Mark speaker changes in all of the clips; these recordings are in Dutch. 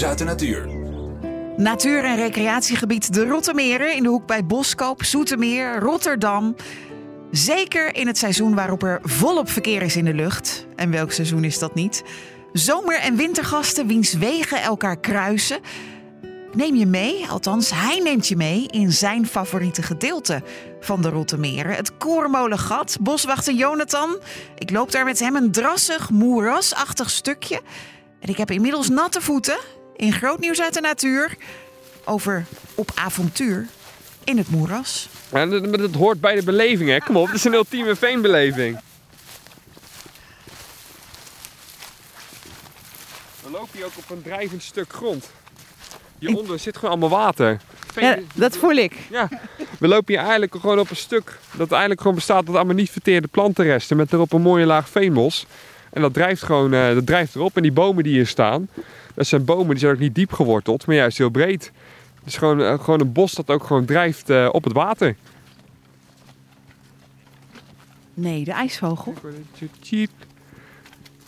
Speaker 1: nieuws natuur.
Speaker 2: Natuur- en recreatiegebied De Rottemeren in de hoek bij Boskoop, Zoetermeer, Rotterdam. Zeker in het seizoen waarop er volop verkeer is in de lucht. En welk seizoen is dat niet? Zomer- en wintergasten wiens wegen elkaar kruisen. Neem je mee, althans hij neemt je mee in zijn favoriete gedeelte van de Rottemeren. Het Korenmolengat, boswachter Jonathan. Ik loop daar met hem een drassig, moerasachtig stukje. En ik heb inmiddels natte voeten in groot nieuws uit de natuur over op avontuur in het moeras.
Speaker 3: En dat, dat hoort bij de beleving, hè? Kom op, het is een ultieme veenbeleving. We lopen hier ook op een drijvend stuk grond. Hieronder zit gewoon allemaal water. Veen-
Speaker 2: Ja, dat voel ik.
Speaker 3: Ja, we lopen hier eigenlijk gewoon op een stuk dat eigenlijk gewoon bestaat uit allemaal niet verteerde plantenresten met erop een mooie laag veenmos. En dat drijft gewoon eh, dat drijft erop. En die bomen die hier staan, dat zijn bomen die zijn ook niet diep geworteld, maar juist heel breed. Het is gewoon, eh, gewoon een bos dat ook gewoon drijft eh, op het water.
Speaker 2: Nee, de ijsvogel.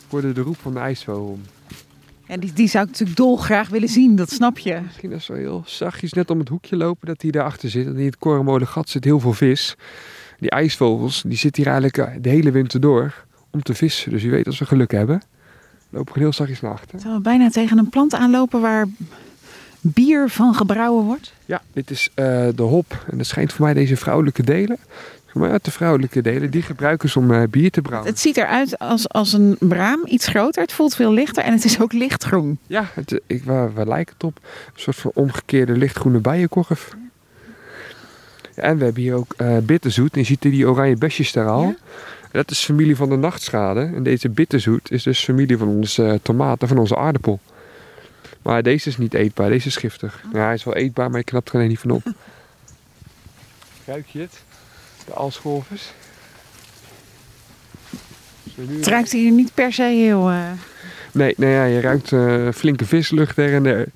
Speaker 3: Hoorde de roep van de ijsvogel.
Speaker 2: En die, die zou ik natuurlijk dolgraag willen zien, dat snap je.
Speaker 3: Misschien dat zo heel zachtjes net om het hoekje lopen dat hij daarachter zit. En in het Korenmolengat zit heel veel vis. Die ijsvogels die zitten hier eigenlijk de hele winter door om te vissen. Dus wie weet als we geluk hebben. Lopen gewoon heel zachtjes naar achter.
Speaker 2: Terwijl we bijna tegen een plant aanlopen waar bier van gebrouwen wordt.
Speaker 3: Ja, dit is eh, de hop. En dat schijnt voor mij deze vrouwelijke delen. Maar uit de vrouwelijke delen, die gebruiken ze om eh, bier te brouwen.
Speaker 2: Het ziet eruit als, als een braam, iets groter. Het voelt veel lichter en het is ook lichtgroen.
Speaker 3: Ja, het, ik, waar, waar lijkt het op? Een soort van omgekeerde lichtgroene bijenkorf. Ja, en we hebben hier ook eh, bitterzoet. En je ziet die oranje besjes daar al.
Speaker 2: Ja.
Speaker 3: Dat is familie van de nachtschade. En deze bitterzoet is dus familie van onze eh, tomaten, van onze aardappel. Maar deze is niet eetbaar, deze is giftig. Ja, hij is wel eetbaar, maar je knapt er alleen niet van op. Ruik je het? De alscholvers.
Speaker 2: Het ruikt hier niet per se heel... eh,
Speaker 3: Nee, nou ja, je ruikt eh, flinke vislucht her en der.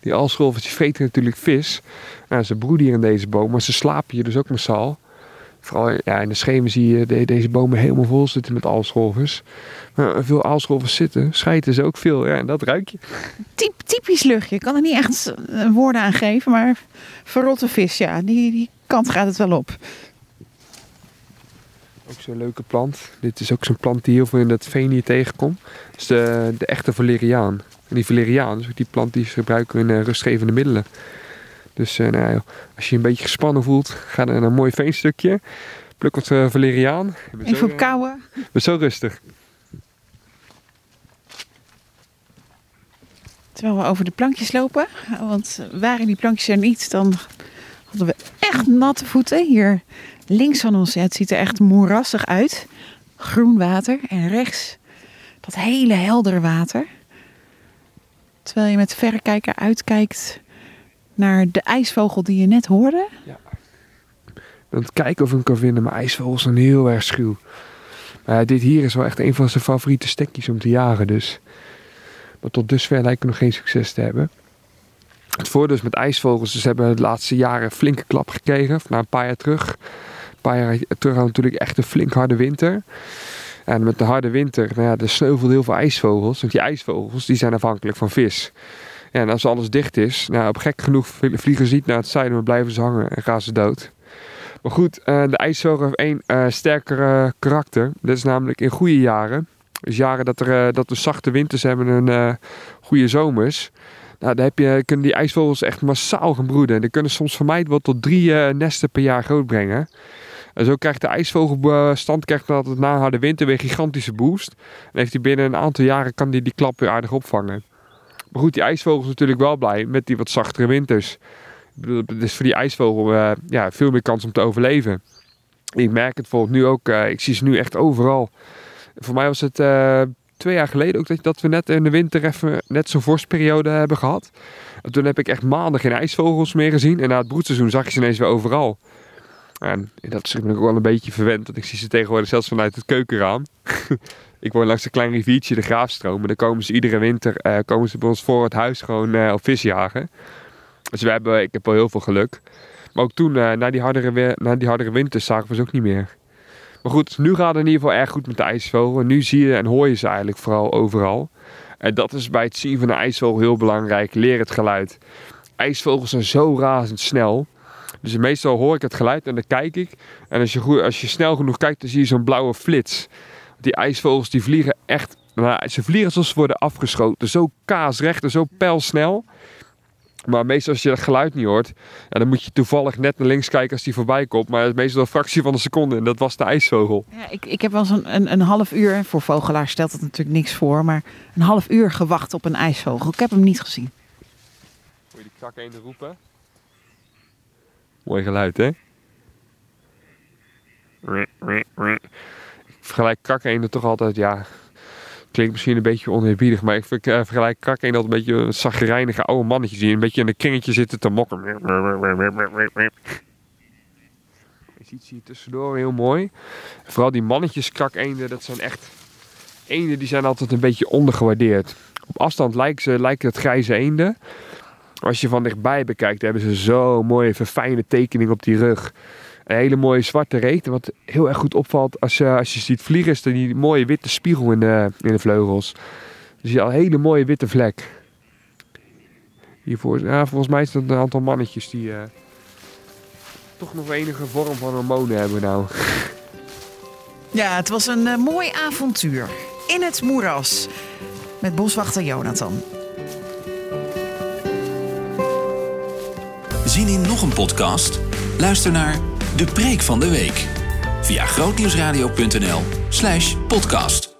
Speaker 3: Die alscholvertjes vreten natuurlijk vis. Nou, ze broeden hier in deze boom, maar ze slapen hier dus ook massaal. Vooral ja, in de schemen zie je de- deze bomen helemaal vol zitten met alscholvers. Maar veel alscholvers zitten, schijten ze ook veel. Ja, en dat ruik je.
Speaker 2: typ, typisch luchtje. Ik kan er niet echt woorden aan geven, maar verrotte vis, ja, die, die kant gaat het wel op.
Speaker 3: Ook zo'n leuke plant. Dit is ook zo'n plant die heel veel in dat veen hier tegenkomt. Dat is de, de echte valeriaan. En die valeriaan is ook die plant die ze gebruiken in eh, rustgevende middelen. Dus eh, nou, ja, als je je een beetje gespannen voelt, ga naar een mooi veenstukje. Pluk wat eh, valeriaan.
Speaker 2: Even
Speaker 3: eh,
Speaker 2: op kouwen.
Speaker 3: je bent zo rustig.
Speaker 2: Terwijl we over de plankjes lopen. Want waren die plankjes er niet, dan hadden we echt natte voeten. Hier links van ons, ja, het ziet er echt moerassig uit. Groen water. En rechts dat hele heldere water. Terwijl je met verrekijker uitkijkt naar de ijsvogel die je net hoorde.
Speaker 3: Aan het kijken of ik hem kan vinden, maar ijsvogels zijn heel erg schuw. Maar ja, dit hier is wel echt een van zijn favoriete stekjes om te jagen dus. Maar tot dusver lijken we nog geen succes te hebben. Het voordeel is met ijsvogels, ze hebben de laatste jaren flinke klap gekregen. Na een paar jaar terug. Een paar jaar terug hadden natuurlijk echt een flink harde winter. En met de harde winter, nou ja, er sneuvelden heel veel ijsvogels. Want die ijsvogels die zijn afhankelijk van vis. En als alles dicht is, nou, op gek genoeg vliegen ze niet naar het zuiden, maar blijven ze hangen en gaan ze dood. Maar goed, eh, de ijsvogel heeft één eh, karakter. Dat is namelijk in goede jaren. Dus jaren dat, er, eh, dat we zachte winters hebben en goede zomers. Nou, dan heb je, kunnen die ijsvogels echt massaal gaan broeden. En die kunnen soms van mij wel tot drie nesten per jaar grootbrengen. En zo krijgt de ijsvogelbestand krijgt altijd na een harde winter weer gigantische boost. En heeft hij binnen een aantal jaren kan die, die klap weer aardig opvangen. Maar goed, die ijsvogel is natuurlijk wel blij met die wat zachtere winters. Is voor die ijsvogel eh, ja, veel meer kans om te overleven. Ik merk het bijvoorbeeld nu ook, eh, ik zie ze nu echt overal. Voor mij was het eh, twee jaar geleden ook dat, dat we net in de winter even net zo'n vorstperiode hebben gehad. En toen heb ik echt maanden geen ijsvogels meer gezien. En na het broedseizoen zag je ze ineens weer overal. En dat is ik ook wel een beetje verwend, want ik zie ze tegenwoordig zelfs vanuit het keukenraam. ik woon langs een klein riviertje, de Graafstroom. En dan komen ze iedere winter eh, komen ze bij ons voor het huis gewoon eh, op vis jagen. Dus we hebben, ik heb wel heel veel geluk. Maar ook toen, eh, na, die hardere, na die hardere winters, zagen we ze ook niet meer. Maar goed, nu gaat het in ieder geval erg goed met de ijsvogel. En nu zie je en hoor je ze eigenlijk vooral overal. En dat is bij het zien van een ijsvogel heel belangrijk. Leer het geluid. IJsvogels zijn zo razendsnel. Dus meestal hoor ik het geluid en dan kijk ik. En als je, goed, als je snel genoeg kijkt, dan zie je zo'n blauwe flits. Die ijsvogels die vliegen echt... Ze vliegen alsof ze worden afgeschoten. Zo kaasrecht en zo pijlsnel. Maar meestal als je dat geluid niet hoort, ja, dan moet je toevallig net naar links kijken als die voorbij komt. Maar het is meestal een fractie van een seconde en dat was de ijsvogel.
Speaker 2: Ja, ik, ik heb wel eens een, een, een half uur, voor vogelaars stelt het natuurlijk niks voor, maar een half uur gewacht op een ijsvogel. Ik heb hem niet gezien.
Speaker 3: Moet je die krak roepen? Mooi geluid, hè? Vergelijk krak eenden toch altijd, ja, klinkt misschien een beetje oneerbiedig, maar ik vergelijk krak eenden altijd een beetje een zagrijnige oude mannetjes die een beetje in een kringetje zitten te mokken. Je ziet ze hier tussendoor heel mooi. Vooral die mannetjes krakeenden, dat zijn echt eenden die zijn altijd een beetje ondergewaardeerd. Op afstand lijken, ze, lijken het grijze eenden. Als je van dichtbij bekijkt, hebben ze zo'n mooie verfijnde tekening op die rug. Een hele mooie zwarte reet. Wat heel erg goed opvalt als je, als je ziet vliegen, is die mooie witte spiegel in de, in de vleugels. Dus je al een hele mooie witte vlek. Hiervoor, ja, volgens mij is het een aantal mannetjes die uh, toch nog enige vorm van hormonen hebben nou.
Speaker 2: Ja, het was een uh, mooi avontuur. In het moeras. Met boswachter Jonathan.
Speaker 1: Zien in nog een podcast? Luister naar De Preek van de Week via grootnieuwsradio.nl/podcast.